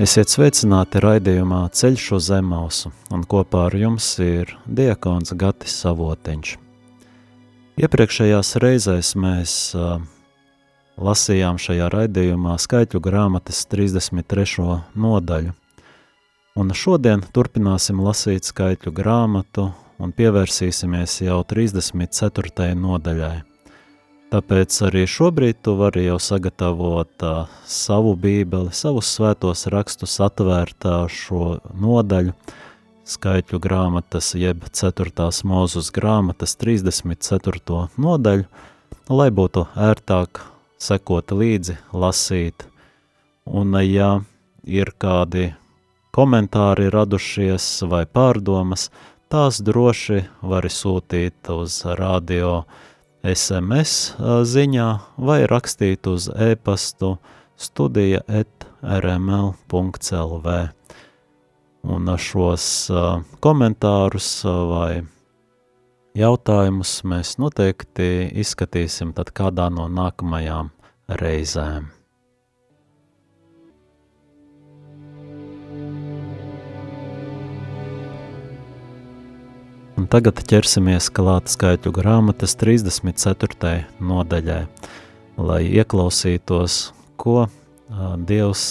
Esiet sveicināti raidījumā Ceļš uz Zemausu, un kopā ar jums ir diakons Gatis Savotiņš. Iepriekšējās reizēs mēs uh, lasījām šajā raidījumā skaitļu grāmatas 33. nodaļu, un šodien turpināsim lasīt skaitļu grāmatu un pievērsīsimies jau 34. nodaļai. Tāpēc arī šobrīd tu vari jau sagatavot uh, savu bībeli, savus svētos rakstus, atvērt uh, šo nodaļu, skaitļu grāmatas, jeb 4. mūzus grāmatas 34. nodaļu, lai būtu ērtāk sekot līdzi, lasīt. Un, ja ir kādi komentāri radušies vai pārdomas, tās droši vari sūtīt uz radio SMS ziņā vai rakstīt uz e-pastu studija et rml.lv. Un šos komentārus vai jautājumus mēs noteikti izskatīsim tad kādā no nākamajām reizēm. Un tagad ķersimies klāt skaitļu grāmatas 34. nodaļai, lai ieklausītos, ko Dievs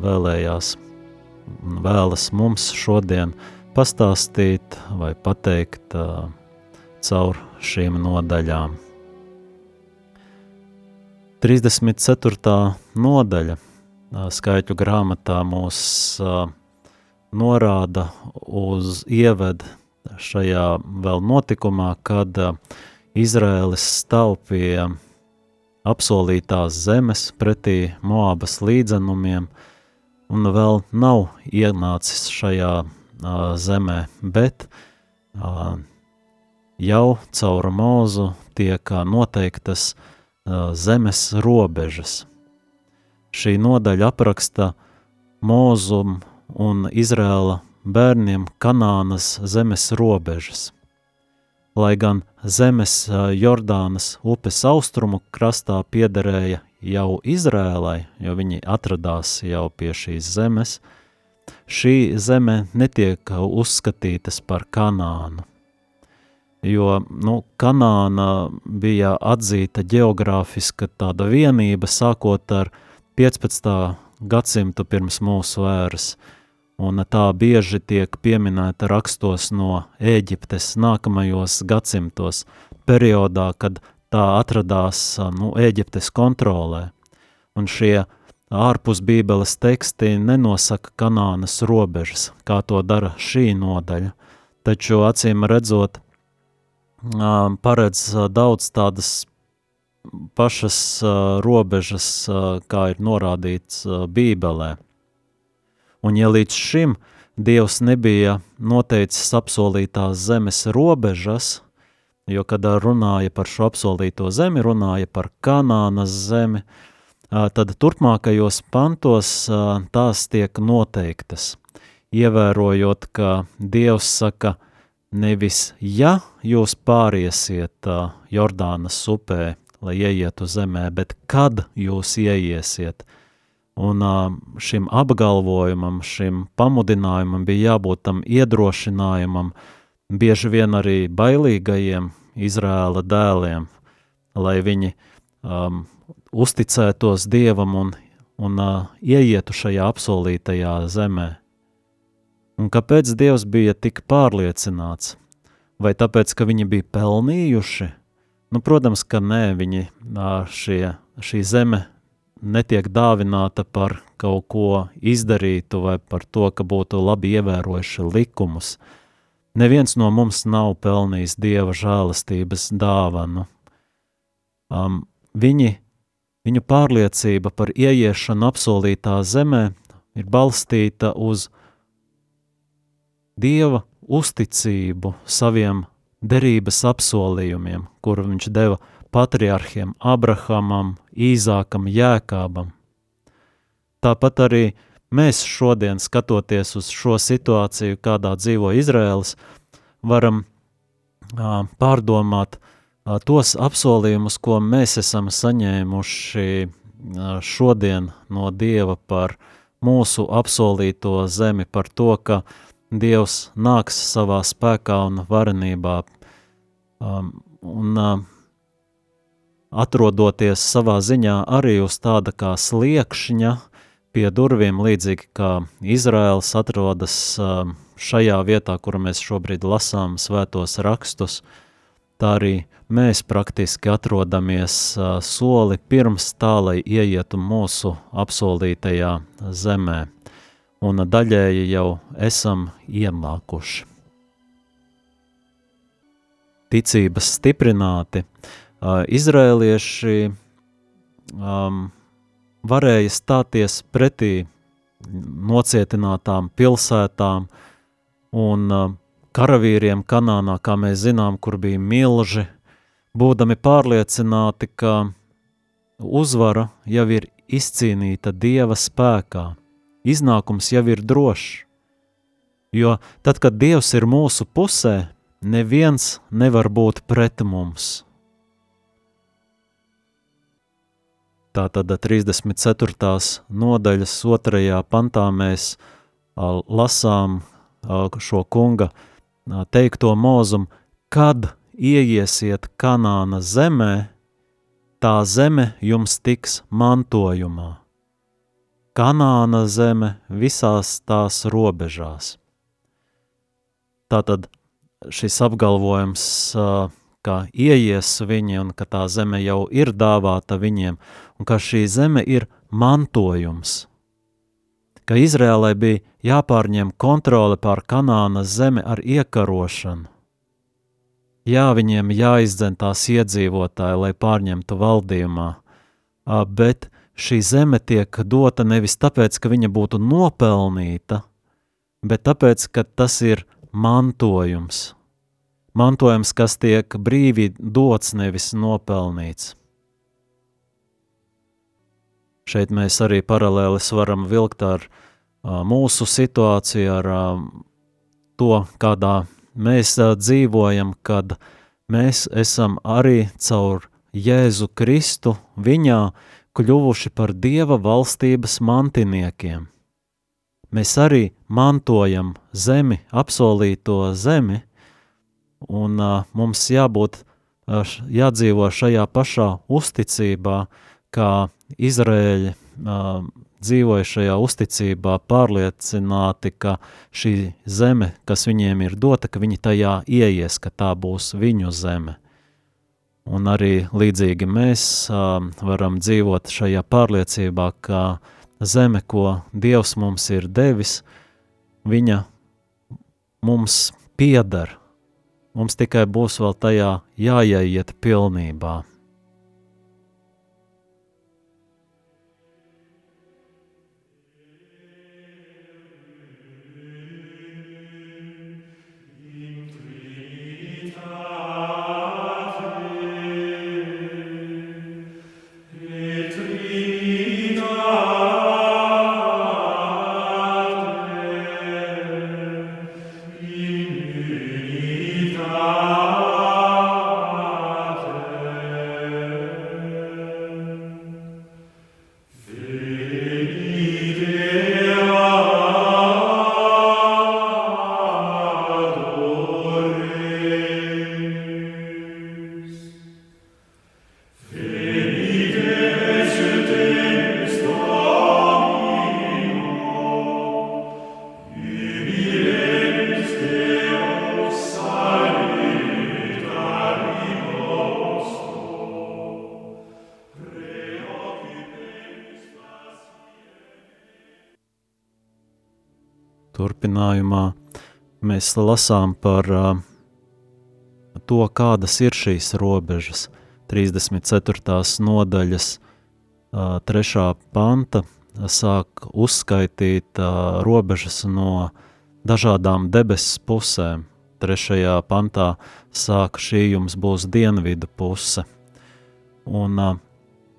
vēlējās un vēlas mums šodien pastāstīt vai pateikt caur šīm nodaļām. 34. nodaļa skaitļu grāmatā mūs norāda uz ievedu šajā vēl notikumā, kad uh, Izraēlis stāv pie apsolītās zemes pretī Moabas līdzenumiem un vēl nav ienācis šajā uh, zemē, bet uh, jau caur mūzu tiek noteiktas uh, zemes robežas. Šī nodaļa apraksta mūzumu un Izrēla bērniem Kanānas zemes robežas. Lai gan zemes Jordānas upes austrumu krastā piederēja jau Izrēlai, jo viņi atradās jau pie šīs zemes, šī zeme netiek uzskatītas par Kanānu. Jo nu, Kanāna bija atzīta geogrāfiska tāda vienība sākot ar 15. gadsimtu pirms mūsu ēras, un tā bieži tiek pieminēta rakstos no Ēģiptes nākamajos gadsimtos, periodā, kad tā atradās nu, Ēģiptes kontrolē. Un šie ārpus bībeles teksti nenosaka kanānas robežas, kā to dara šī nodaļa, taču acīm redzot, paredz daudz tādas pašas robežas, kā ir norādīts bībelē. Un ja līdz šim Dievs nebija noteicis apsolītās zemes robežas, jo, kad runāja par šo apsolīto zemi, runāja par Kanānas zemi, tad turpmākajos pantos tās tiek noteiktas, ievērojot, ka Dievs saka, nevis ja jūs pāriesiet Jordānas upē, lai ieietu zemē, bet kad jūs ieiesiet – Un šim apgalvojumam, šim pamudinājumam bija jābūt tam iedrošinājumam, bieži vien arī bailīgajiem Izrēla dēliem, lai viņi um, uzticētos Dievam un, un uh, ieietu šajā apsolītajā zemē. Un kāpēc Dievs bija tik pārliecināts? Vai tāpēc, ka viņi bija pelnījuši? Nu, protams, ka nē, viņi, šie, šī zeme netiek dāvināta par kaut ko izdarītu vai par to, ka būtu labi ievērojuši likumus. Neviens no mums nav pelnījis dieva žēlastības dāvanu. Um, viņi, viņu pārliecība par ieiešanu apsolītā zemē ir balstīta uz dieva uzticību saviem derības apsolījumiem, kuru viņš deva patriarhiem Abrahamam, Īzākam, Jēkābam. Tāpat arī mēs šodien, skatoties uz šo situāciju, kādā dzīvo Izraels, varam uh, pārdomāt uh, tos apsolījumus, ko mēs esam saņēmuši uh, šodien no Dieva par mūsu apsolīto zemi, par to, ka Dievs nāks savā spēkā un varenībā um, un uh, atrodoties savā ziņā arī uz tāda kā sliekšņa pie durvīm, līdzīgi kā Izraels atrodas šajā vietā, kur mēs šobrīd lasām svētos rakstus, tā arī mēs praktiski atrodamies soli pirms tā, lai ieietu mūsu apsolītajā zemē, un daļēji jau esam iemākuši. Ticības stiprināti – uh, izrēlieši um, varēja stāties pretī nocietinātām pilsētām un uh, karavīriem Kanānā, kā mēs zinām, kur bija milži, būdami pārliecināti, ka uzvara jau ir izcīnīta Dieva spēkā, iznākums jau ir drošs. Jo tad, kad Dievs ir mūsu pusē, neviens nevar būt pret mums. Tātad 34. nodaļas otrajā pantā mēs lasām šo kunga teikto mūzumu, kad ieiesiet Kanāna zemē, tā zeme jums tiks mantojumā. Kanāna zeme visās tās robežās. Tātad šis apgalvojums ka ieies viņi un ka tā zeme jau ir dāvāta viņiem, un ka šī zeme ir mantojums. Ka Izrēlai bija jāpārņem kontrole pār Kanānas zemi ar iekarošanu. Jā, viņiem jāizdzen tās iedzīvotāji, lai pārņemtu valdījumā, bet šī zeme tiek dota nevis tāpēc, ka viņa būtu nopelnīta, bet tāpēc, ka tas ir mantojums, mantojums, kas tiek brīvi dots, nevis nopelnīts. Šeit mēs arī paralēlis varam vilkt ar uh, mūsu situāciju, ar uh, to, kādā mēs uh, dzīvojam, kad mēs esam arī caur Jēzu Kristu viņā kļuvuši par Dieva valstības mantiniekiem. Mēs arī mantojam zemi, apsolīto zemi, un uh, mums jābūt, uh, jādzīvo šajā pašā uzticībā, kā Izrēļi uh, dzīvoja šajā uzticībā, pārliecināti, ka šī zeme, kas viņiem ir dota, ka viņi tajā ieies, ka tā būs viņu zeme. Un arī līdzīgi mēs uh, varam dzīvot šajā pārliecībā, ka zeme, ko Dievs mums ir devis, viņa mums pieder, Mums tikai būs vēl tajā jāieiet pilnībā. Mēs lasām par to, kādas ir šīs robežas. 34. nodaļas, uh, 3. panta sāk uzskaitīt robežas no dažādām debesu pusēm. Trešajā pantā sāk šī jums būs dienvidu puse. Un,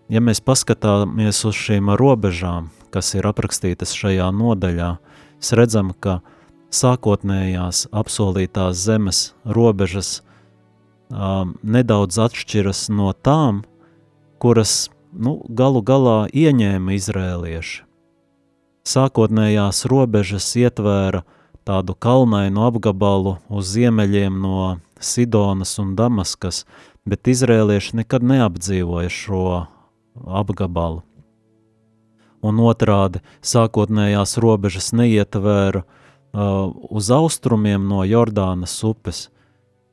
ja mēs paskatāmies uz šīm robežām, kas ir aprakstītas šajā nodaļā, mēs redzam, ka sākotnējās apsolītās zemes robežas um, nedaudz atšķiras no tām, kuras nu, galu galā ieņēma izrēlieši. Sākotnējās robežas ietvēra tādu kalnainu apgabalu uz ziemeļiem no Sidonas un Damaskas, bet izrēlieši nekad neapdzīvoja šo apgabalu. Un otrādi, sākotnējās robežas neietvēra uh, uz austrumiem no Jordānas upes,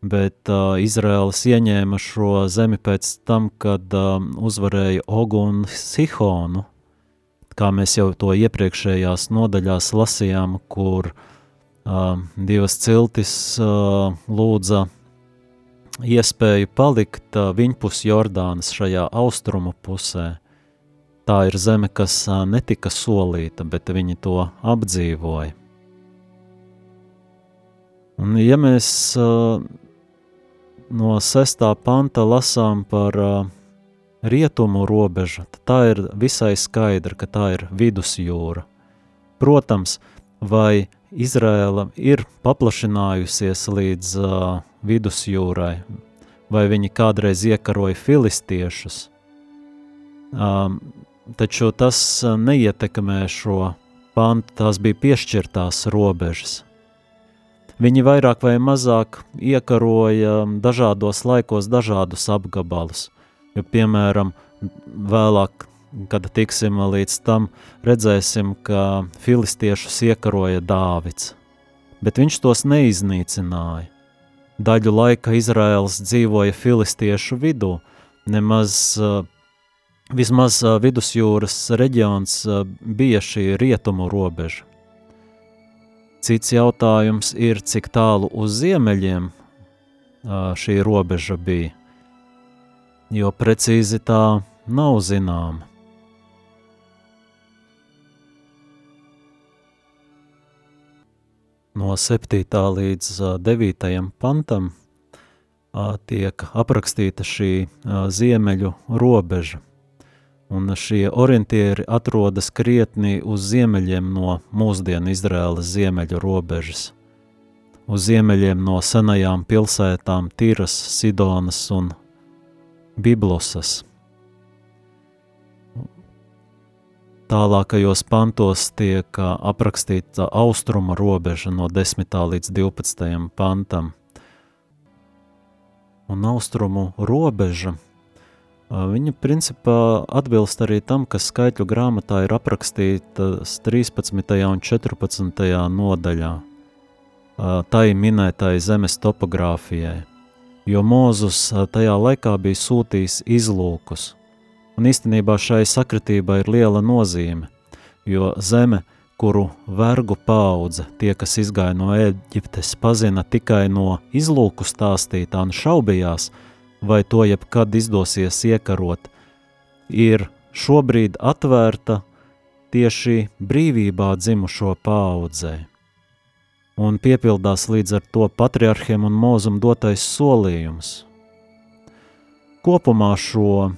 bet uh, Izraels ieņēma šo zemi pēc tam, kad um, uzvarēja Ogu un Sihonu, kā mēs jau to iepriekšējās nodaļās lasījām, kur uh, divas ciltis uh, lūdza iespēju palikt uh, viņpus Jordānas šajā austrumu pusē. Tā ir zeme, kas uh, netika solīta, bet viņi to apdzīvoja. Un ja mēs uh, no 6. panta lasām par uh, rietumu robežu, tad tā ir visai skaidra, ka tā ir vidusjūra. Protams, vai Izrēla ir paplašinājusies līdz uh, vidusjūrai, vai viņi kādreiz iekaroja filistiešus, um, taču tas neietekmē šo pantu, tās bija piešķirtās robežas. Viņi vairāk vai mazāk iekaroja dažādos laikos dažādus apgabalus. Jo, piemēram, vēlāk, kad tiksim līdz tam, redzēsim, ka filistiešus iekaroja Dāvids, bet viņš tos neiznīcināja. Daļu laika Izraels dzīvoja filistiešu vidū, nemaz vismaz vidusjūras reģions bija šī rietumu robeža. Cits jautājums ir, cik tālu uz ziemeļiem šī robeža bija, jo precīzi tā nav zināma. No 7. līdz 9. pantam tiek aprakstīta šī ziemeļu robeža un šie orientieri atrodas krietni uz ziemeļiem no mūsdienu Izraēlas ziemeļu robežas. Uz ziemeļiem no senajām pilsētām Tīras, Sidonas un Biblosas. Tālākajos pantos tiek aprakstīta austruma robeža no 10. līdz 12. pantam. Un austrumu robeža – Viņa principā atbilst arī tam, kas skaitļu grāmatā ir aprakstītas 13. un 14. nodaļā, tai minētai zemes topogrāfijai, jo Mūzus tajā laikā bija sūtījis izlūkus, un īstenībā šai sakritībai ir liela nozīme, jo zeme, kuru vergu paudze, tie, kas izgāja no Eģiptes, pazina tikai no izlūku stāstītā un šaubījās, vai to jebkad izdosies iekarot, ir šobrīd atvērta tieši brīvībā dzimušo paudzē. Un piepildās līdz ar to patriarchiem un mūzum dotais solījums. Kopumā šo uh,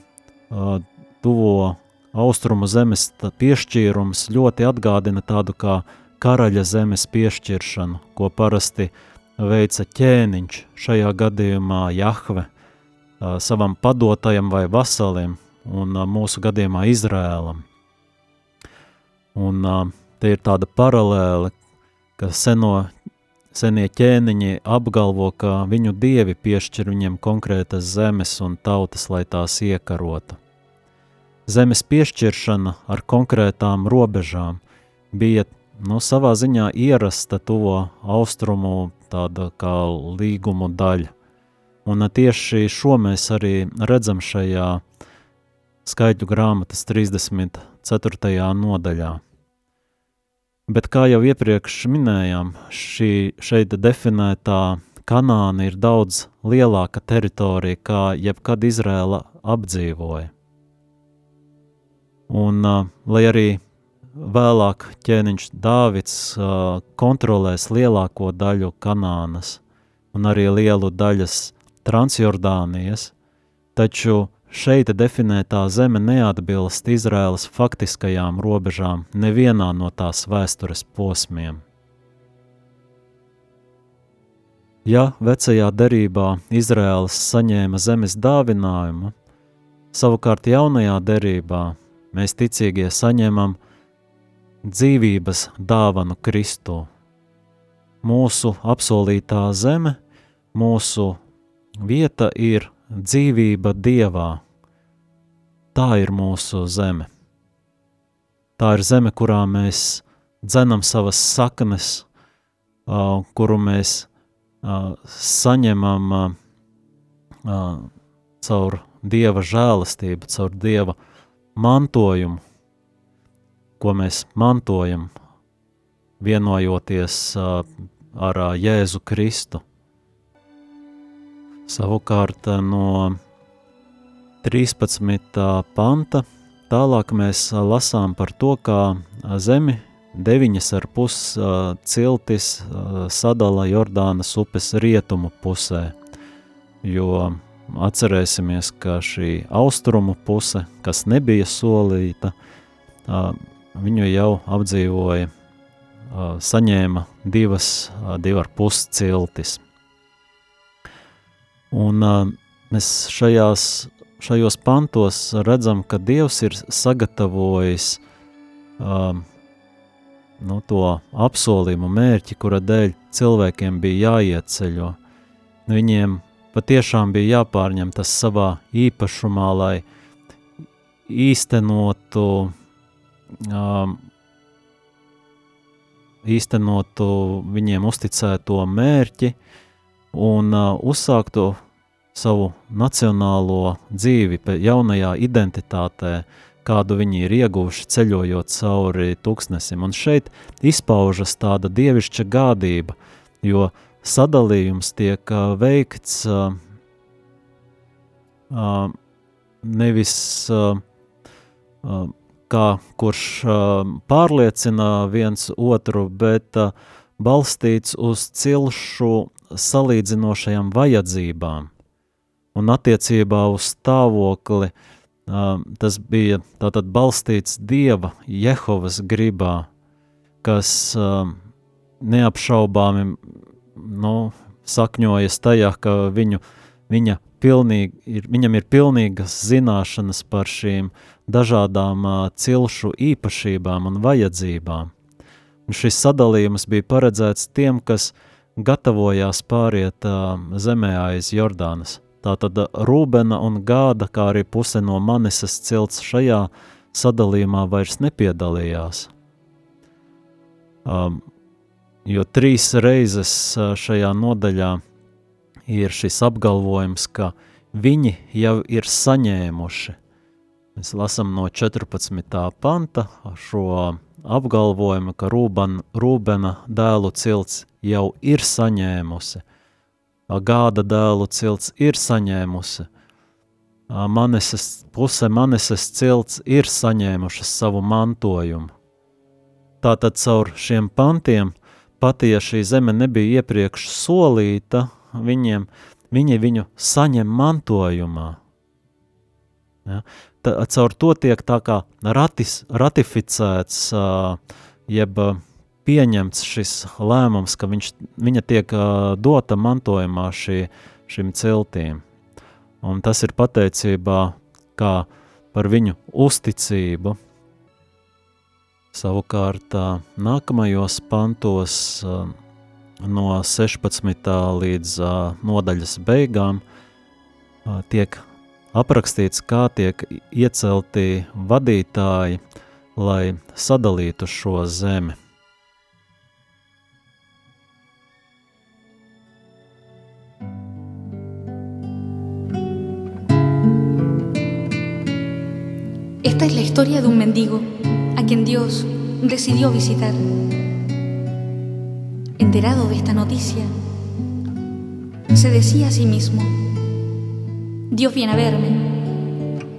tuvo austrumu zemes piešķīrums ļoti atgādina tādu kā karaļa zemes piešķiršanu, ko parasti veica ķēniņš, šajā gadījumā Jahve – savam padotajam vai vasalim, un mūsu gadījumā Izrēlam. Un te ir tāda paralēle, ka seno, senie ķēniņi apgalvo, ka viņu dievi piešķir viņiem konkrētas zemes un tautas, lai tās iekarota. Zemes piešķiršana ar konkrētām robežām bija nu, savā ziņā ierasta tuvo austrumu tāda kā līgumu daļa. Un tieši šo mēs arī redzam šajā skaitļu grāmatas 34. nodaļā. Bet kā jau iepriekš minējām, šī šeit definētā Kanāna ir daudz lielāka teritorija, kā jebkad Izrēla apdzīvoja. Un, uh, lai arī vēlāk ķēniņš Dāvids uh, kontrolēs lielāko daļu Kanānas un arī lielu daļas Transjordānijas, taču šeit definētā zeme neatbilst Izraēlas faktiskajām robežām nevienā no tās vēstures posmiem. Ja vecajā derībā Izraēlas saņēma zemes dāvinājumu, savukārt jaunajā derībā mēs ticīgie saņemam dzīvības dāvanu Kristu. Mūsu apsolītā zeme, mūsu vieta ir dzīvība Dievā. Tā ir mūsu zeme. Tā ir zeme, kurā mēs dzenam savas saknes, uh, kuru mēs saņemam caur Dieva žēlastību, caur Dieva mantojumu, ko mēs mantojam, vienojoties ar Jēzu Kristu. Savukārt no 13. panta tālāk mēs lasām par to, kā zemi deviņas ar pus ciltis sadala Jordānas upes rietumu pusē, jo atcerēsimies, ka šī austrumu puse, kas nebija solīta, viņu jau apdzīvoja, saņēma divas, uh, divi ar pus ciltis. Un uh, mēs šajās, šajos pantos redzam, ka Dievs ir sagatavojis uh, nu, to apsolījumu mērķi, kura dēļ cilvēkiem bija jāieceļo. Viņiem patiešām bija jāpārņem tas savā īpašumā, lai īstenotu, um, īstenotu viņiem uzticēto mērķi un uh, uzsāktu savu nacionālo dzīvi jaunajā identitātē, kādu viņi ir ieguvuši ceļojot cauri tūkstnesim. Un šeit izpaužas tāda dievišķa gādība, jo sadalījums tiek uh, veikts uh, uh, nevis uh, uh, kā kurš uh, pārliecina viens otru, bet uh, balstīts uz cilšu salīdzinošajām vajadzībām un attiecībā uz stāvokli tas bija tātad balstīts Dieva, Jehovas gribā, kas neapšaubāmi nu, sakņojas tajā, ka viņu, viņa pilnīgi, ir, viņam ir pilnīgas zināšanas par šīm dažādām cilšu īpašībām un vajadzībām. Un šis sadalījums bija paredzēts tiem, kas gatavojās pāriet zemē aiz Jordānas. Tātad Rūbena un Gāda, kā arī puse no Manisas cilts šajā sadalījumā vairs nepiedalījās. Um, jo trīs reizes šajā nodaļā ir šis apgalvojums, ka viņi jau ir saņēmuši. Mēs lasām no 14. panta šo apgalvojumu, ka Rūben, Rūbena dēlu cilts jau ir saņēmusi – gāda dēlu cilts ir saņēmusi. Maneses, puse maneses cilts ir saņēmušas savu mantojumu. Tātad caur šiem pantiem, pat ja šī zeme nebija iepriekš solīta, viņiem, viņi viņu saņem mantojumā. Ja? Tā, caur to tiek tā kā ratis, ratificēts, jeb pieņemts šis lēmums, ka viņš, viņa tiek dota mantojumā šī, šim ciltīm. Un tas ir pateicībā kā par viņu uzticību. Savukārt nākamajos pantos no 16. līdz nodaļas beigām tiek aprakstīts, kā tiek iecelti vadītāji, lai sadalītu šo zemi. Historia de un mendigo a quien Dios decidió visitar. enterado de esta noticia, se decía a sí mismo, Dios viene a verme,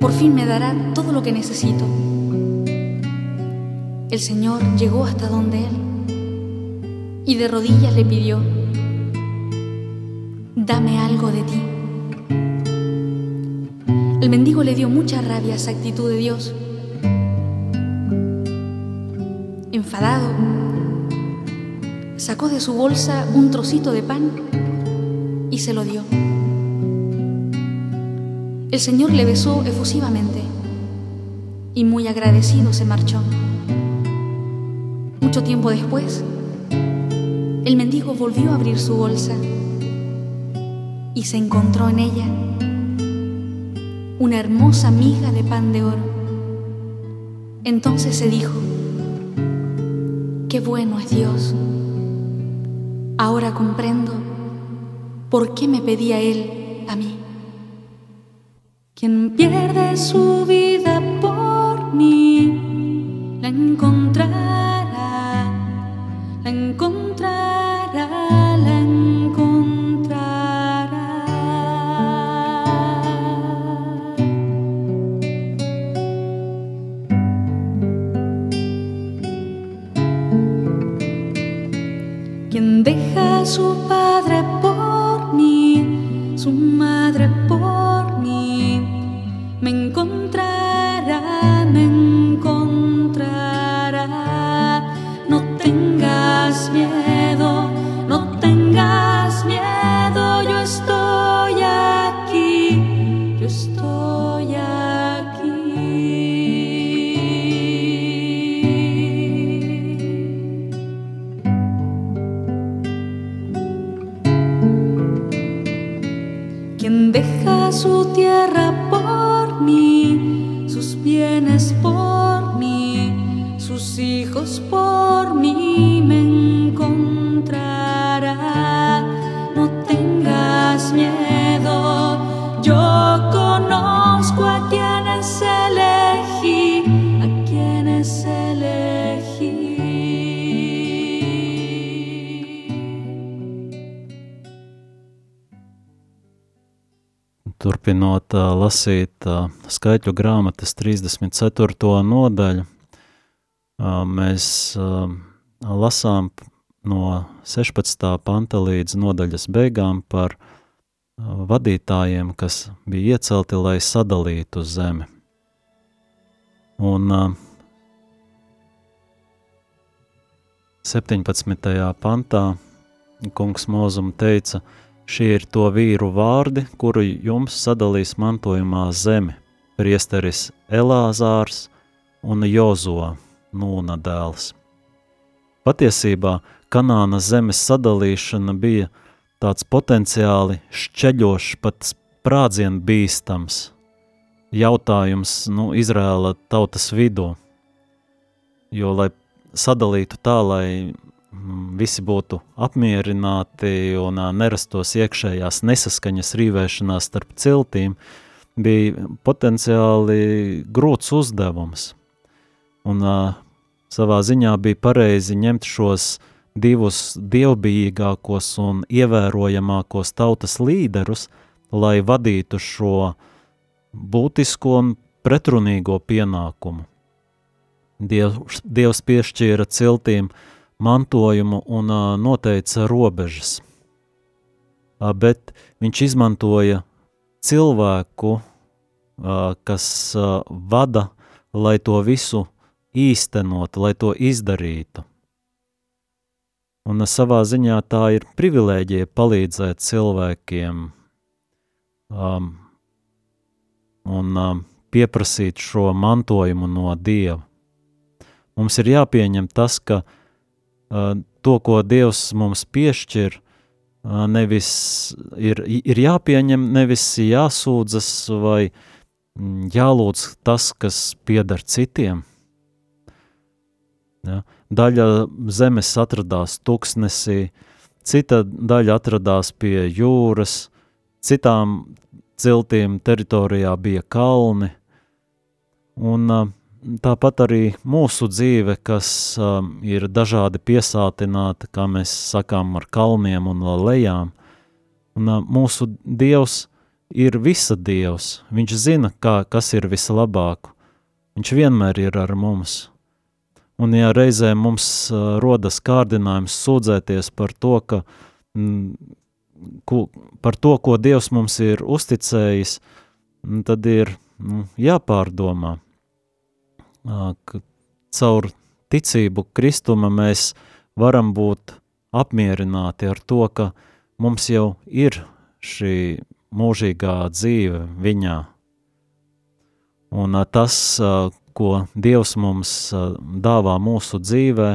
por fin me dará todo lo que necesito. El Señor llegó hasta donde él y de rodillas le pidió, dame algo de ti. El mendigo le dio mucha rabia a esa actitud de Dios. Enfadado, sacó de su bolsa un trocito de pan y se lo dio. El Señor le besó efusivamente y muy agradecido se marchó. Mucho tiempo después, el mendigo volvió a abrir su bolsa y se encontró en ella una hermosa miga de pan de oro. Entonces se dijo, qué bueno es Dios. Ahora comprendo por qué me pedía Él a mí. Quien pierde su vida por mí, Quien deja su tierra por mí, sus bienes por mí, sus hijos por mí, me Turpinot lasīt skaitļu grāmatas 34. nodaļu, mēs lasām no 16. panta līdz nodaļas beigām par vadītājiem, kas bija iecelti, lai sadalītu zemi. Un ā, 17. pantā kungs Mozum teica, šie ir to vīru vārdi, kuru jums sadalīs mantojumā zemi, priesteris Elāzārs un Jozo, Nūna dēls. Patiesībā Kanāna zemes sadalīšana bija tāds potenciāli šķeļošs, pat sprādzien bīstams jautājums nu, Izrēla tautas vidū. Jo, lai sadalītu tā, lai visi būtu apmierināti un nerastos iekšējās nesaskaņas rīvēšanās starp ciltīm, bija potenciāli grūts uzdevums. Un savā ziņā bija pareizi ņemt šos divus dievbijīgākos un ievērojamākos tautas līderus, lai vadītu šo būtisko un pretrunīgo pienākumu. Dievs, Dievs piešķīra ciltīm mantojumu un noteica robežas, bet viņš izmantoja cilvēku, kas vada, lai to visu īstenotu, lai to izdarītu. Un savā ziņā tā ir privilēģija palīdzēt cilvēkiem um, un um, pieprasīt šo mantojumu no Dieva. Mums ir jāpieņem tas, ka uh, to, ko Dievs mums piešķir, nevis ir, ir jāpieņem, nevis jāsūdzas vai mm, jālūdz tas, kas pieder citiem. Ja? Daļa zemes atradās tuksnesī, cita daļa atradās pie jūras, citām ciltīm teritorijā bija kalni, un uh, tāpat arī mūsu dzīve, kas um, ir dažādi piesātināta, kā mēs sakām, ar kalniem un lejām. Un uh, mūsu Dievs ir visa Dievs. Viņš zina, kā, kas ir vislabāk. Viņš vienmēr ir ar mums. Un ja reizē mums uh, rodas kārdinājums sūdzēties par to, ka, mm, ku, par to, ko Dievs mums ir uzticējis, tad ir nu, jāpārdomā, ka caur ticību Kristuma mēs varam būt apmierināti ar to, ka mums jau ir šī mūžīgā dzīve viņā. Un tas, ko Dievs mums dāvā mūsu dzīvē,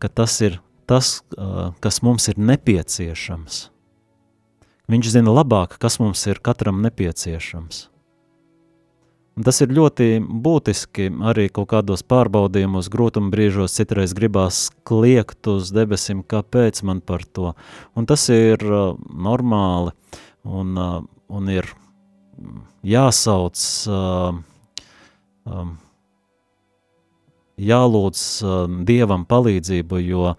ka tas ir tas, kas mums ir nepieciešams. Viņš zina labāk, kas mums ir katram nepieciešams. Un tas ir ļoti būtiski arī kaut kādos pārbaudījumos, grūtuma brīžos, citreiz gribās kliegt uz debesīm, kāpēc man par to. Un tas ir uh, normāli un, uh, un ir jāsauc, uh, um, jālūdz uh, Dievam palīdzību, jo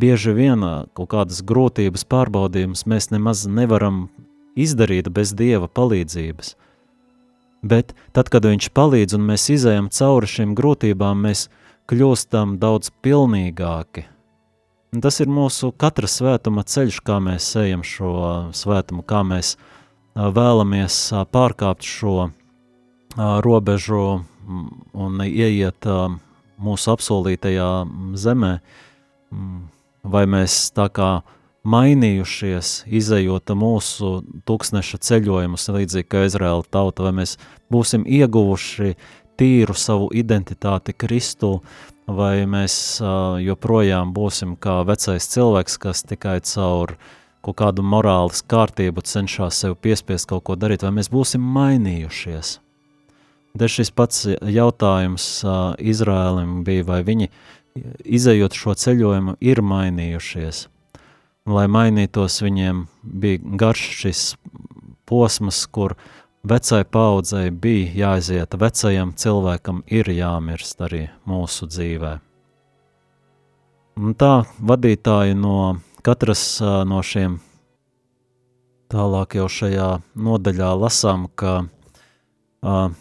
bieži vien uh, kaut kādas grūtības pārbaudījumus mēs nemaz nevaram izdarīt bez Dieva palīdzības – Bet tad, kad viņš palīdz un mēs izējam cauri šīm grūtībām, mēs kļūstam daudz pilnīgāki. Un tas ir mūsu katra svētuma ceļš, kā mēs ejam šo svētumu, kā mēs vēlamies pārkāpt šo robežu un ieiet mūsu apsolītajā zemē, vai mēs tā kā mainījušies, izējot mūsu tūkstneša ceļojumus, līdzīgi kā Izraēla tauta, vai mēs būsim ieguvuši tīru savu identitāti Kristu, vai mēs joprojām būsim kā vecais cilvēks, kas tikai caur kaut kādu morāles kārtību cenšas sev piespiest kaut ko darīt, vai mēs būsim mainījušies. Te šis pats jautājums Izrēlim bija, vai viņi, izējot šo ceļojumu, ir mainījušies – lai mainītos, viņiem bija garš šis posms, kur vecai paudzei bija jāiziet, vecajam cilvēkam ir jāmirst arī mūsu dzīvē. Un tā vadītāji no katras no šiem tālāk jau šajā nodaļā lasām, ka uh,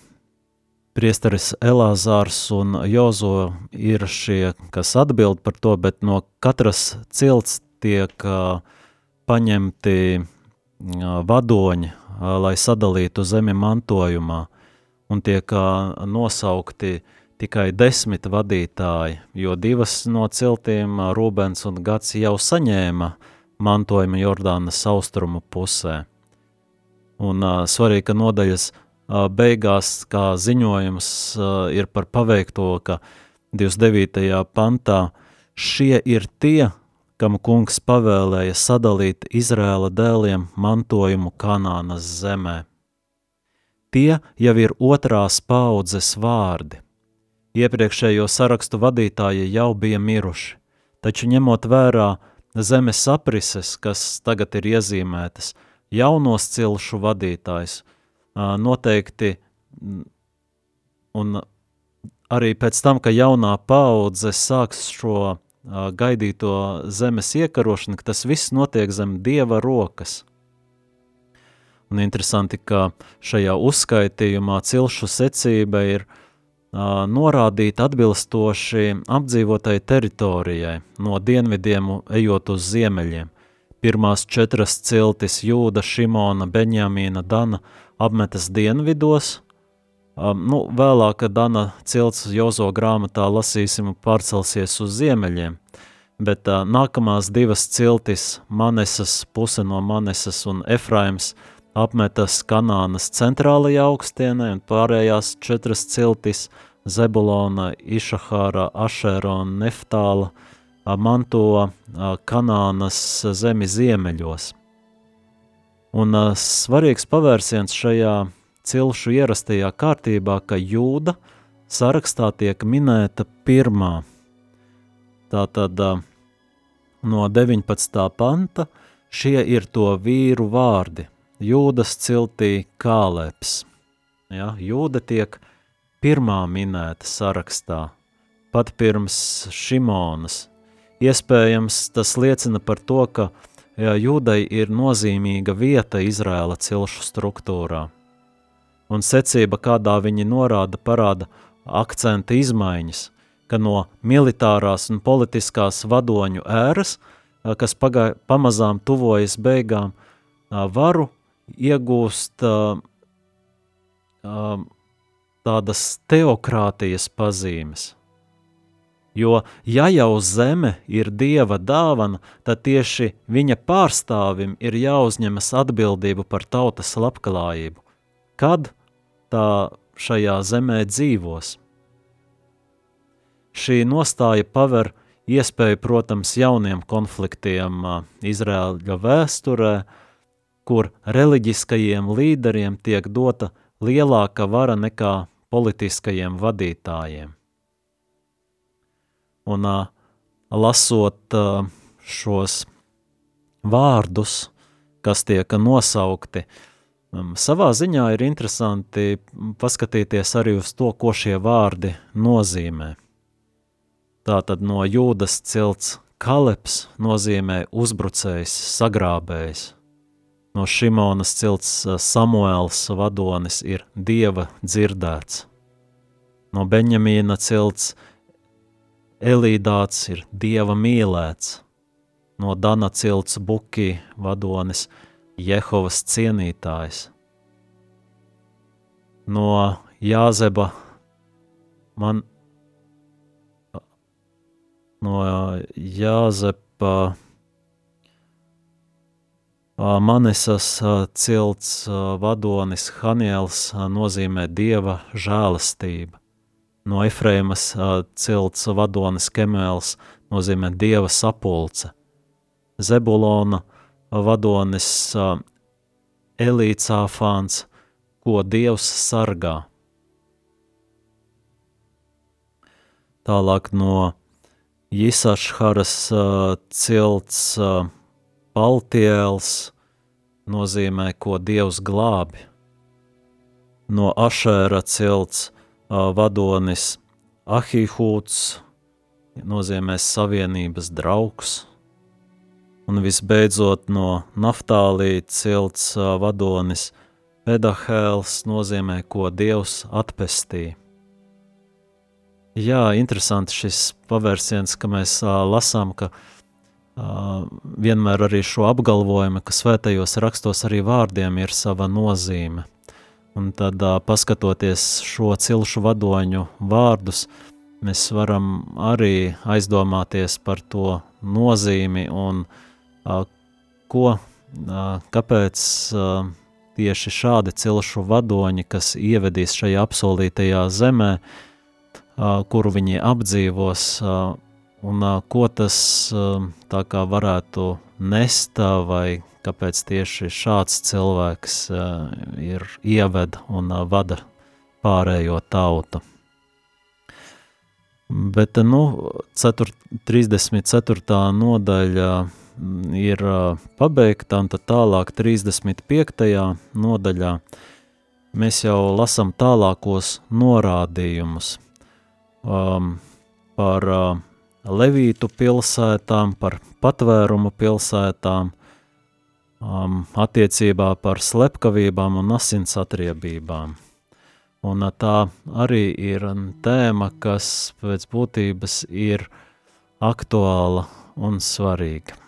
priesteris Elāzārs un Jozo ir šie, kas atbild par to, bet no katras cilts tiek paņemti vadoņi, lai sadalītu zemi mantojumā, un tiek nosaukti tikai desmit vadītāji, jo divas no ciltīm, Rūbens un Gats, jau saņēma mantojumu Jordānas austrumu pusē. Un uh, svarīgi, ka nodaļas uh, beigās, kā ziņojums uh, ir par paveikto, ka 29. pantā šie ir tie, kam kungs pavēlēja sadalīt Izrēla dēliem mantojumu Kanānas zemē. Tie jau ir otrās paudzes vārdi. Iepriekšējo sarakstu vadītāji jau bija miruši, taču ņemot vērā zemes aprises, kas tagad ir iezīmētas, jaunos cilšu vadītājs noteikti un arī pēc tam, ka jaunā paudze sāks šo gaidīto zemes iekarošanu, ka tas viss notiek zem dieva rokas. Un interesanti, ka šajā uzskaitījumā cilšu secība ir uh, norādīta atbilstoši apdzīvotai teritorijai, no dienvidiem ejot uz ziemeļiem. Pirmās četras ciltis Jūda, Šimona, Beņjamīna, Dana apmetas dienvidos, Um, nu, vēlāk, kad Dana cilts Jozo grāmatā lasīsim pārcelsies uz ziemeļiem, bet uh, nākamās divas ciltis, Manesas puse no Manesas un Efraims, apmetas Kanānas centrālajā augstienē, un pārējās četras ciltis, Zebulona, Išahāra, Ašēra un Neftāla, uh, manto uh, Kanānas zemi ziemeļos. Un uh, svarīgs pavērsiens šajā cilšu ierastajā kārtībā, ka jūda sarakstā tiek minēta pirmā. Tātad no 19. panta šie ir to vīru vārdi. Jūdas ciltī kāleps. Ja, jūda tiek pirmā minēta sarakstā, pat pirms Šimonas. Iespējams, tas liecina par to, ka jūdai ir nozīmīga vieta Izrēla cilšu struktūrā. Un secība, kādā viņi norāda, parāda akcenta izmaiņas, ka no militārās un politiskās vadoņu ēras, kas pagai, pamazām tuvojas beigām, varu iegūst tādas teokrātijas pazīmes. Jo, ja jau zeme ir dieva dāvana, tad tieši viņa pārstāvim ir jāuzņemas atbildība par tautas labklājību. Kad tā šajā zemē dzīvos? Šī nostāja paver iespēju, protams, jauniem konfliktiem Izraēļa vēsturē, kur reliģiskajiem līderiem tiek dota lielāka vara nekā politiskajiem vadītājiem. Un uh, lasot uh, šos vārdus, kas tiek nosaukti, um, savā ziņā ir interesanti paskatīties arī uz to, ko šie vārdi nozīmē. Tātad no jūdas cilts Kaleps nozīmē uzbrucējs, sagrābējs. No Šimonas cilts Samuēls vadonis ir dieva dzirdēts. No Beņamīna cilts Elīdāts ir dieva mīlēts, no Dana cilts Buki vadonis Jehovas cienītājs, no Jāzeba man, no Jāzepa Manesas cilts vadonis Haniels nozīmē dieva žēlastība no Efraimas uh, cilts vadonis Kemēls nozīmē dieva sapulce. Zebulona vadonis Elīcāfāns, ko dievs sargā. Tālāk no Jisašharas cilts Paltiels nozīmē, ko dievs glābi. No Ašēra cilts vadonis Ahihūts, nozīmē savienības draugs, un visbeidzot no Naftālī cilts vadonis Pedahēls nozīmē, ko Dievs atpestīja. Jā, interesanti šis pavērsiens, ka mēs uh, lasām, ka uh, vienmēr arī šo apgalvojumu, ka svētajos rakstos arī vārdiem ir sava nozīme – Un tad, paskatoties šo cilšu vadoņu vārdus, mēs varam arī aizdomāties par to nozīmi un ko, kāpēc tieši šādi cilšu vadoņi, kas ievedīs šajā apsolītajā zemē, kuru viņi apdzīvos, un ko tas tā kā varētu nest vai kāpēc tieši šāds cilvēks uh, ir ieved un vada pārējo tautu. Bet, nu, 4, 34. nodaļa ir pabeigta, un tad tālāk 35. nodaļā mēs jau lasam tālākos norādījumus um, par uh, Levītu pilsētām, par patvērumu pilsētām, um, attiecībā par slepkavībām un asinsatriebībām. Un uh, tā arī ir tēma, kas pēc būtības ir aktuāla un svarīga.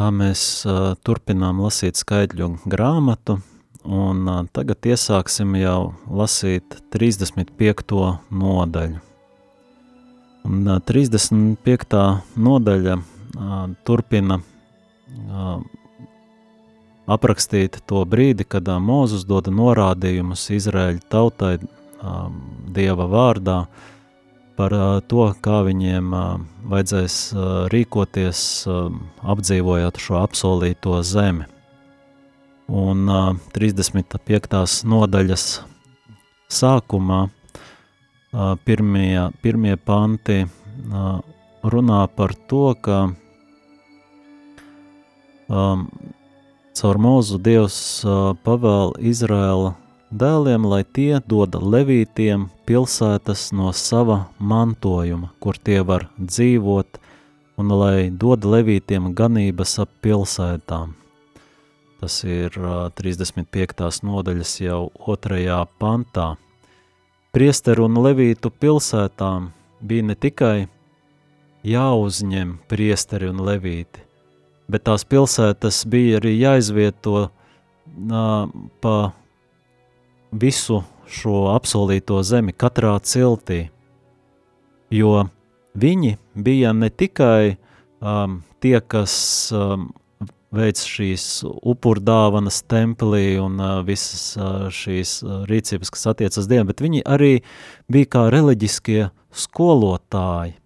Mēs uh, turpinām lasīt skaidļu grāmatu, un uh, tagad iesāksim jau lasīt 35. nodaļu. Un, uh, 35. nodaļa uh, turpina uh, aprakstīt to brīdi, kad uh, Mūzus dod norādījumus Izraēļa tautai uh, Dieva vārdā, uh, par to, kā viņiem vajadzēs rīkoties, apdzīvojot šo apsolīto zemi. Un 35. nodaļas sākumā pirmie, pirmie panti runā par to, ka um, caur mūzu Dievs pavēl Izraēla dēliem, lai tie doda levītiem pilsētas no sava mantojuma, kur tie var dzīvot, un lai doda levītiem ganības ap pilsētām. Tas ir 35. nodaļas jau otrajā pantā. Priesteru un levītu pilsētām bija ne tikai jāuzņem priesteri un levīti, bet tās pilsētas bija arī jāizvieto uh, pa visu šo apsolīto zemi katrā ciltī, jo viņi bija ne tikai um, tie, kas um, veic šīs upurdāvanas templī un uh, visas uh, šīs uh, rīcības, kas attiecas Dievam, bet viņi arī bija kā reliģiskie skolotāji,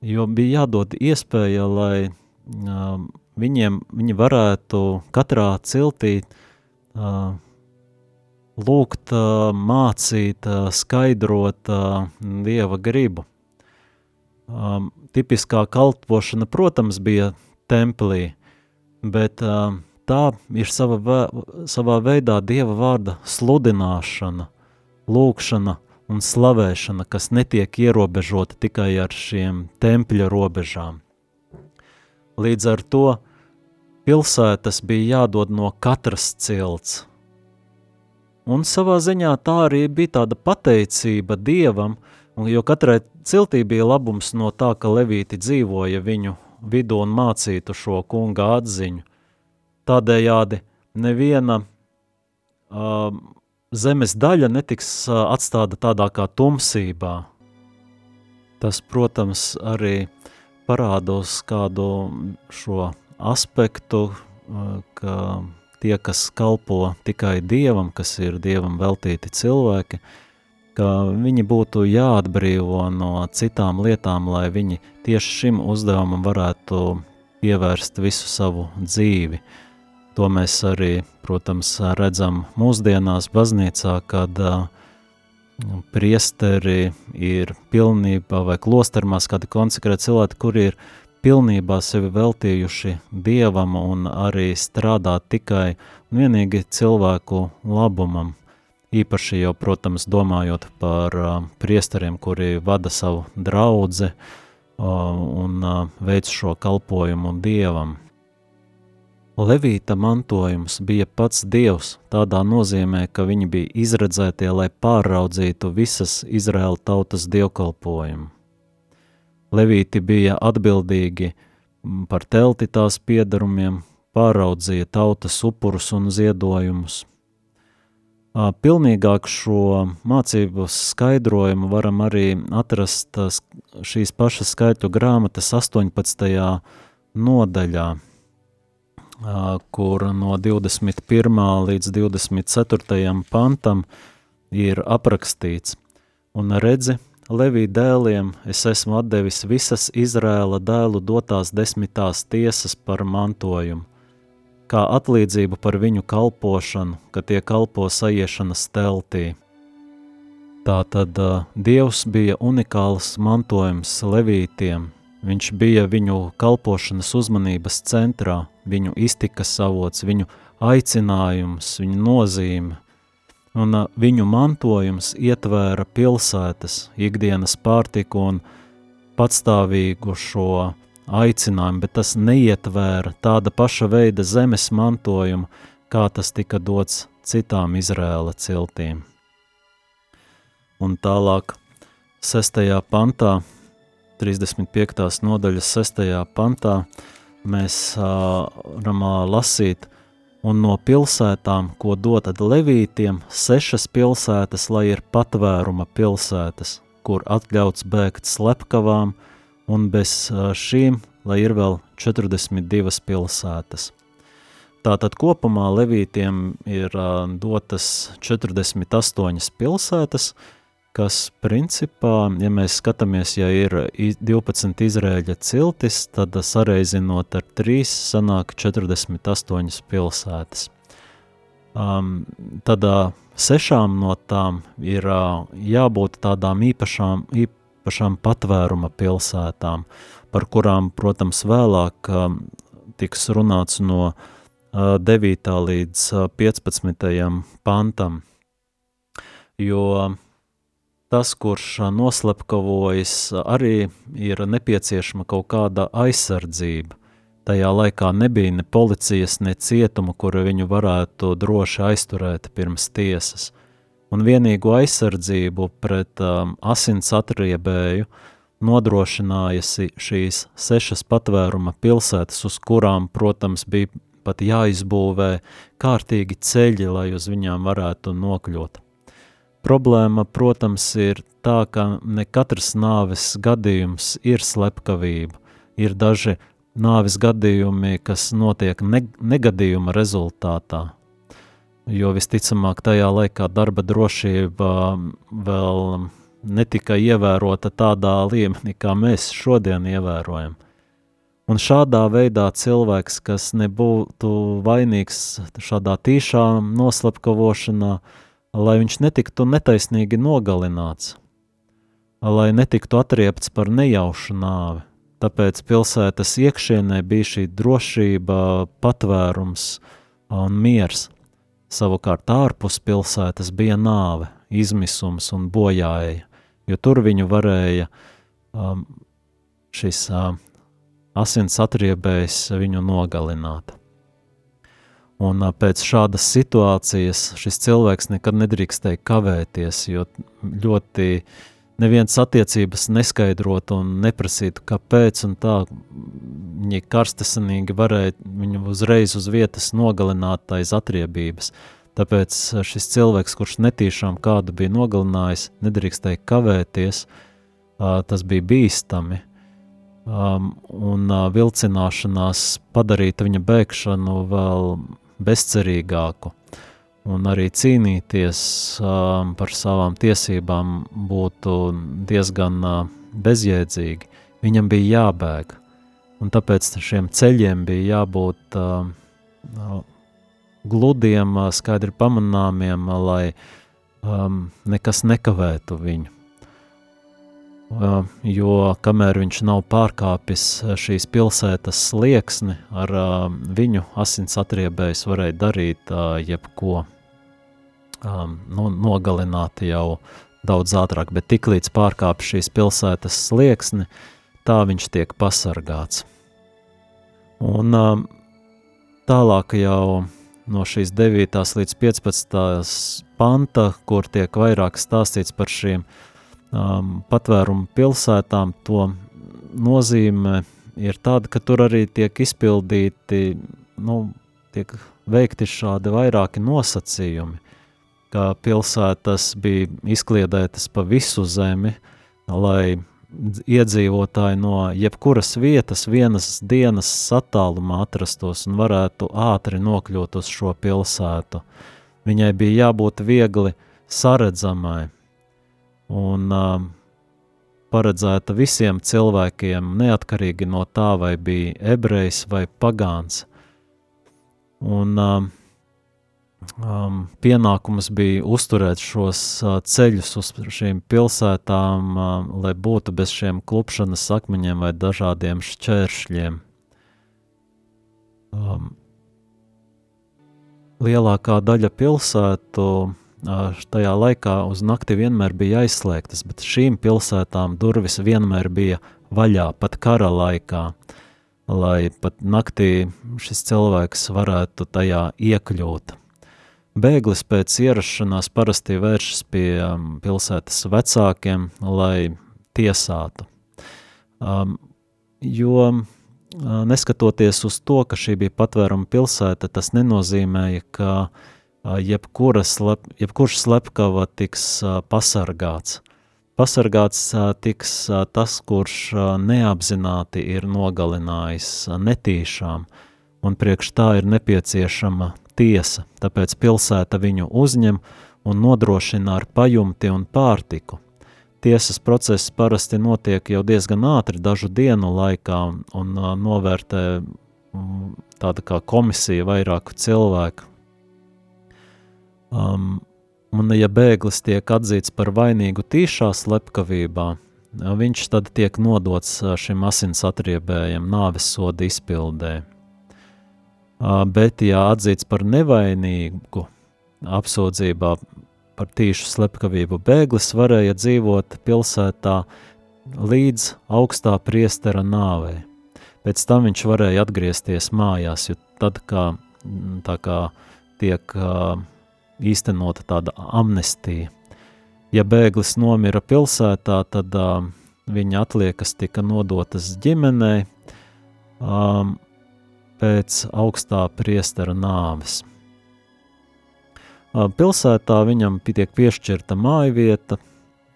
jo bija jādod iespēja, lai um, viņiem, viņi varētu katrā ciltī uh, lūgt, mācīt, skaidrot Dieva gribu. Tipiskā kalpošana, protams, bija templī, bet tā ir sava, savā veidā Dieva vārda sludināšana, lūkšana un slavēšana, kas netiek ierobežota tikai ar šiem tempļa robežām. Līdz ar to pilsētas bija jādod no katras cilts – Un savā ziņā tā arī bija tāda pateicība Dievam, jo katrai ciltī bija labums no tā, ka Levīti dzīvoja viņu vidū un mācītu šo kunga atziņu. Tādējādi neviena uh, zemes daļa netiks uh, atstāta tādā kā tumsībā. Tas, protams, arī parāda uz kādu šo aspektu, uh, ka tie, kas kalpo tikai Dievam, kas ir Dievam veltīti cilvēki, ka viņi būtu jāatbrīvo no citām lietām, lai viņi tieši šim uzdevumam varētu pievērst visu savu dzīvi. To mēs arī, protams, redzam mūsdienās baznīcā, kad uh, priesteri ir pilnībā vai klostermās kādi konsekrēti cilvēki, kuri ir pilnībā sevi veltījuši Dievam un arī strādā tikai un vienīgi cilvēku labumam. Īpaši jau, protams, domājot par uh, priesteriem, kuri vada savu draudzi uh, un uh, veic šo kalpojumu Dievam. Levīta mantojums bija pats Dievs, tādā nozīmē, ka viņi bija izredzētie, lai pāraudzītu visas Izraēla tautas dievkalpojumu. Levīti bija atbildīgi par telti tās piedarumiem, pāraudzīja tautas upurus un ziedojumus. Pilnīgāk šo mācību skaidrojumu varam arī atrast šīs pašas skaitu grāmatas 18. nodaļā. kur no 21. līdz 24. pantam ir aprakstīts, un redzi, Levī dēliem es esmu atdevis visas Izrēla dēlu dotās desmitās tiesas par mantojumu, kā atlīdzību par viņu kalpošanu, ka tie kalpo saiešanas teltī. Tā tad Dievs bija unikāls mantojums levītiem, viņš bija viņu kalpošanas uzmanības centrā, viņu iztikas avots, viņu aicinājums, viņu nozīme – un viņu mantojums ietvēra pilsētas, ikdienas pārtiku un patstāvīgu šo aicinājumu, bet tas neietvēra tāda paša veida zemes mantojumu, kā tas tika dots citām Izrēla ciltīm. Un tālāk, 6. pantā, 35. nodaļas 6. pantā, mēs varam lasīt, un no pilsētām, ko dotad levītiem, sešas pilsētas, lai ir patvēruma pilsētas, kur atļauts bēgt slepkavām, un bez šīm, lai ir vēl 42 pilsētas. Tātad kopumā levītiem ir dotas 48 pilsētas, kas principā, ja mēs skatāmies, ja ir 12 Izrēļa ciltis, tad sareizinot ar 3 sanāk 48 pilsētas. Um, tad uh, sešām no tām ir uh, jābūt tādām īpašām, īpašām patvēruma pilsētām, par kurām, protams, vēlāk uh, tiks runāts no uh, 9. līdz uh, 15. pantam, jo uh, tas, kurš noslepkavojas, arī ir nepieciešama kaut kāda aizsardzība. Tajā laikā nebija ne policijas, ne cietuma, kur viņu varētu droši aizturēt pirms tiesas. Un vienīgo aizsardzību pret um, asins atriebēju nodrošināja šīs sešas patvēruma pilsētas, uz kurām, protams, bija pat jāizbūvē kārtīgi ceļi, lai uz viņām varētu nokļūt. Problēma, protams, ir tā, ka ne katrs nāves gadījums ir slepkavība. Ir daži nāves gadījumi, kas notiek ne negadījuma rezultātā, jo visticamāk tajā laikā darba drošība vēl netika ievērota tādā līmenī, kā mēs šodien ievērojam. Un šādā veidā cilvēks, kas nebūtu vainīgs šādā tīšā noslepkavošanā, uh, lai viņš netiktu netaisnīgi nogalināts, lai netiktu atriepts par nejaušu nāvi. Tāpēc pilsētas iekšienē bija šī drošība, patvērums un miers. Savukārt ārpus pilsētas bija nāve, izmisums un bojāja, jo tur viņu varēja um, šis um, asins atriebējs viņu nogalināt. Un pēc šādas situācijas šis cilvēks nekad nedrīkstēja kavēties, jo ļoti neviens attiecības neskaidrot un neprasītu, kāpēc un tā. Viņi karstasanīgi varēja viņu uzreiz uz vietas nogalināt aiz atriebības. Tāpēc šis cilvēks, kurš netīšām kādu bija nogalinājis, nedrīkstēja kavēties, tas bija bīstami, un vilcināšanās padarīta viņa bēgšanu vēl bezcerīgāku un arī cīnīties um, par savām tiesībām būtu diezgan uh, bezjēdzīgi. Viņam bija jābēg, un tāpēc šiem ceļiem bija jābūt uh, uh, gludiem, uh, skaidri pamanāmiem, uh, lai um, nekas nekavētu viņu jo kamēr viņš nav pārkāpis šīs pilsētas slieksni, ar viņu asins atriebējs varēja darīt jebko, nu, nogalināt jau daudz ātrāk, bet tiklīdz pārkāp šīs pilsētas slieksni, tā viņš tiek pasargāts. Un tālāk jau no šīs 9. līdz 15. panta, kur tiek vairāk stāstīts par šīm uh, um, patvērumu pilsētām, to nozīme ir tāda, ka tur arī tiek izpildīti, nu, tiek veikti šādi vairāki nosacījumi, ka pilsētas bija izkliedētas pa visu zemi, lai iedzīvotāji no jebkuras vietas vienas dienas attālumā atrastos un varētu ātri nokļūt uz šo pilsētu. Viņai bija jābūt viegli saredzamai un uh, paredzēta visiem cilvēkiem, neatkarīgi no tā, vai bija ebrejs vai pagāns. Un uh, um, pienākums bija uzturēt šos uh, ceļus uz šīm pilsētām, uh, lai būtu bez šiem klupšanas akmeņiem vai dažādiem šķēršļiem. Um, lielākā daļa pilsētu tajā laikā uz nakti vienmēr bija aizslēgtas, bet šīm pilsētām durvis vienmēr bija vaļā, pat kara laikā, lai pat naktī šis cilvēks varētu tajā iekļūt. Bēglis pēc ierašanās parasti vēršas pie pilsētas vecākiem, lai tiesātu. Um, jo neskatoties uz to, ka šī bija patvēruma pilsēta, tas nenozīmēja, ka uh, slep, jebkurš slepkava tiks uh, pasargāts. Pasargāts uh, tiks tas, kurš neapzināti ir nogalinājis netīšām, un priekš tā ir nepieciešama tiesa, tāpēc pilsēta viņu uzņem un nodrošina ar pajumti un pārtiku. Tiesas process parasti notiek jau diezgan ātri, dažu dienu laikā, un, un novērtē um, tāda kā komisija vairāku cilvēku. Um, un ja bēglis tiek atzīts par vainīgu tīšā slepkavībā, viņš tad tiek nodots šim asins atriebējam nāves soda izpildē bet, ja atzīts par nevainīgu apsūdzībā par tīšu slepkavību, bēglis varēja dzīvot pilsētā līdz augstā priestera nāvei. Pēc tam viņš varēja atgriezties mājās, jo tad, kā, tā kā tiek īstenota tāda amnestija. Ja bēglis nomira pilsētā, tad uh, viņa atliekas tika nodotas ģimenei, um, pēc augstā priestera nāves. Pilsētā viņam tiek piešķirta mājvieta,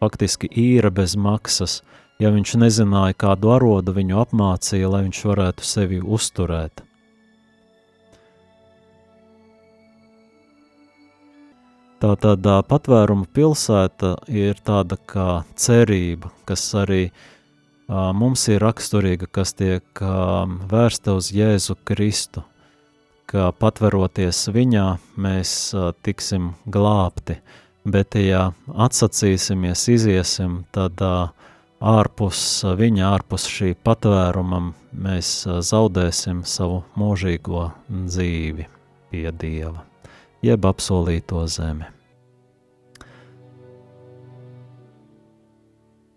faktiski īra bez maksas, ja viņš nezināja, kādu arodu viņu apmācīja, lai viņš varētu sevi uzturēt. Tātad patvēruma pilsēta ir tāda kā cerība, kas arī mums ir raksturīga, kas tiek vērsta uz Jēzu Kristu, ka patveroties viņā, mēs tiksim glābti, bet ja atsacīsimies, iziesim, tad ārpus viņa, ārpus šī patvērumam, mēs zaudēsim savu mūžīgo dzīvi pie Dieva, jeb apsolīto zemi.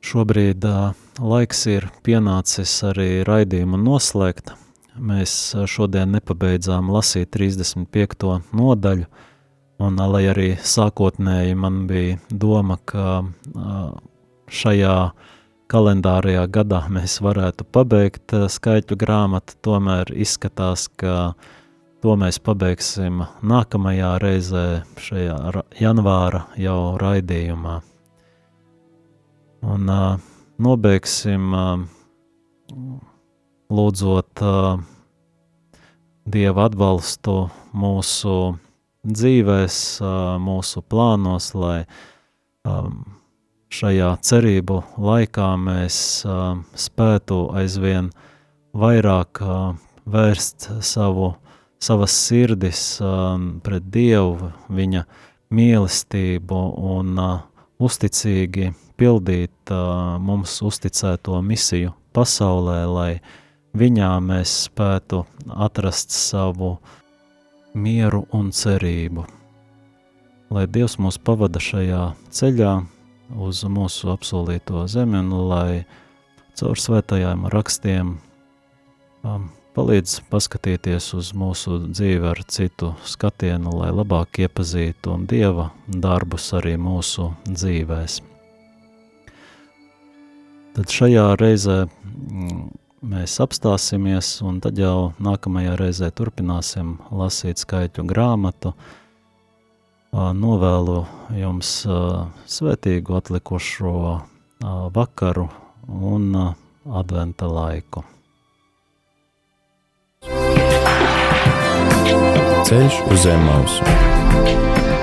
Šobrīd uh, laiks ir pienācis arī raidījumu noslēgt. Mēs šodien nepabeidzām lasīt 35. nodaļu, un lai arī sākotnēji man bija doma, ka uh, šajā kalendārajā gadā mēs varētu pabeigt skaitļu grāmatu, tomēr izskatās, ka to mēs pabeigsim nākamajā reizē šajā janvāra jau raidījumā. Un uh, nobeigsim uh, lūdzot uh, Dieva atbalstu mūsu dzīvēs, mūsu plānos, lai um, šajā cerību laikā mēs spētu aizvien vairāk vērst savu, savas sirdis uh, pret Dievu, viņa mīlestību un uh, uzticīgi pildīt uh, mums uzticēto misiju pasaulē, lai viņā mēs spētu atrast savu mieru un cerību. Lai Dievs mūs pavada šajā ceļā uz mūsu apsolīto zemi un lai caur svētajām rakstiem um, palīdz paskatīties uz mūsu dzīvi ar citu skatienu, lai labāk iepazītu un Dieva darbus arī mūsu dzīvēs. Tad šajā reizē mm, mēs apstāsimies, un tad jau nākamajā reizē turpināsim lasīt skaitu grāmatu. Novēlu jums svētīgu atlikušo vakaru un adventa laiku. Ceļš uz zem mausu.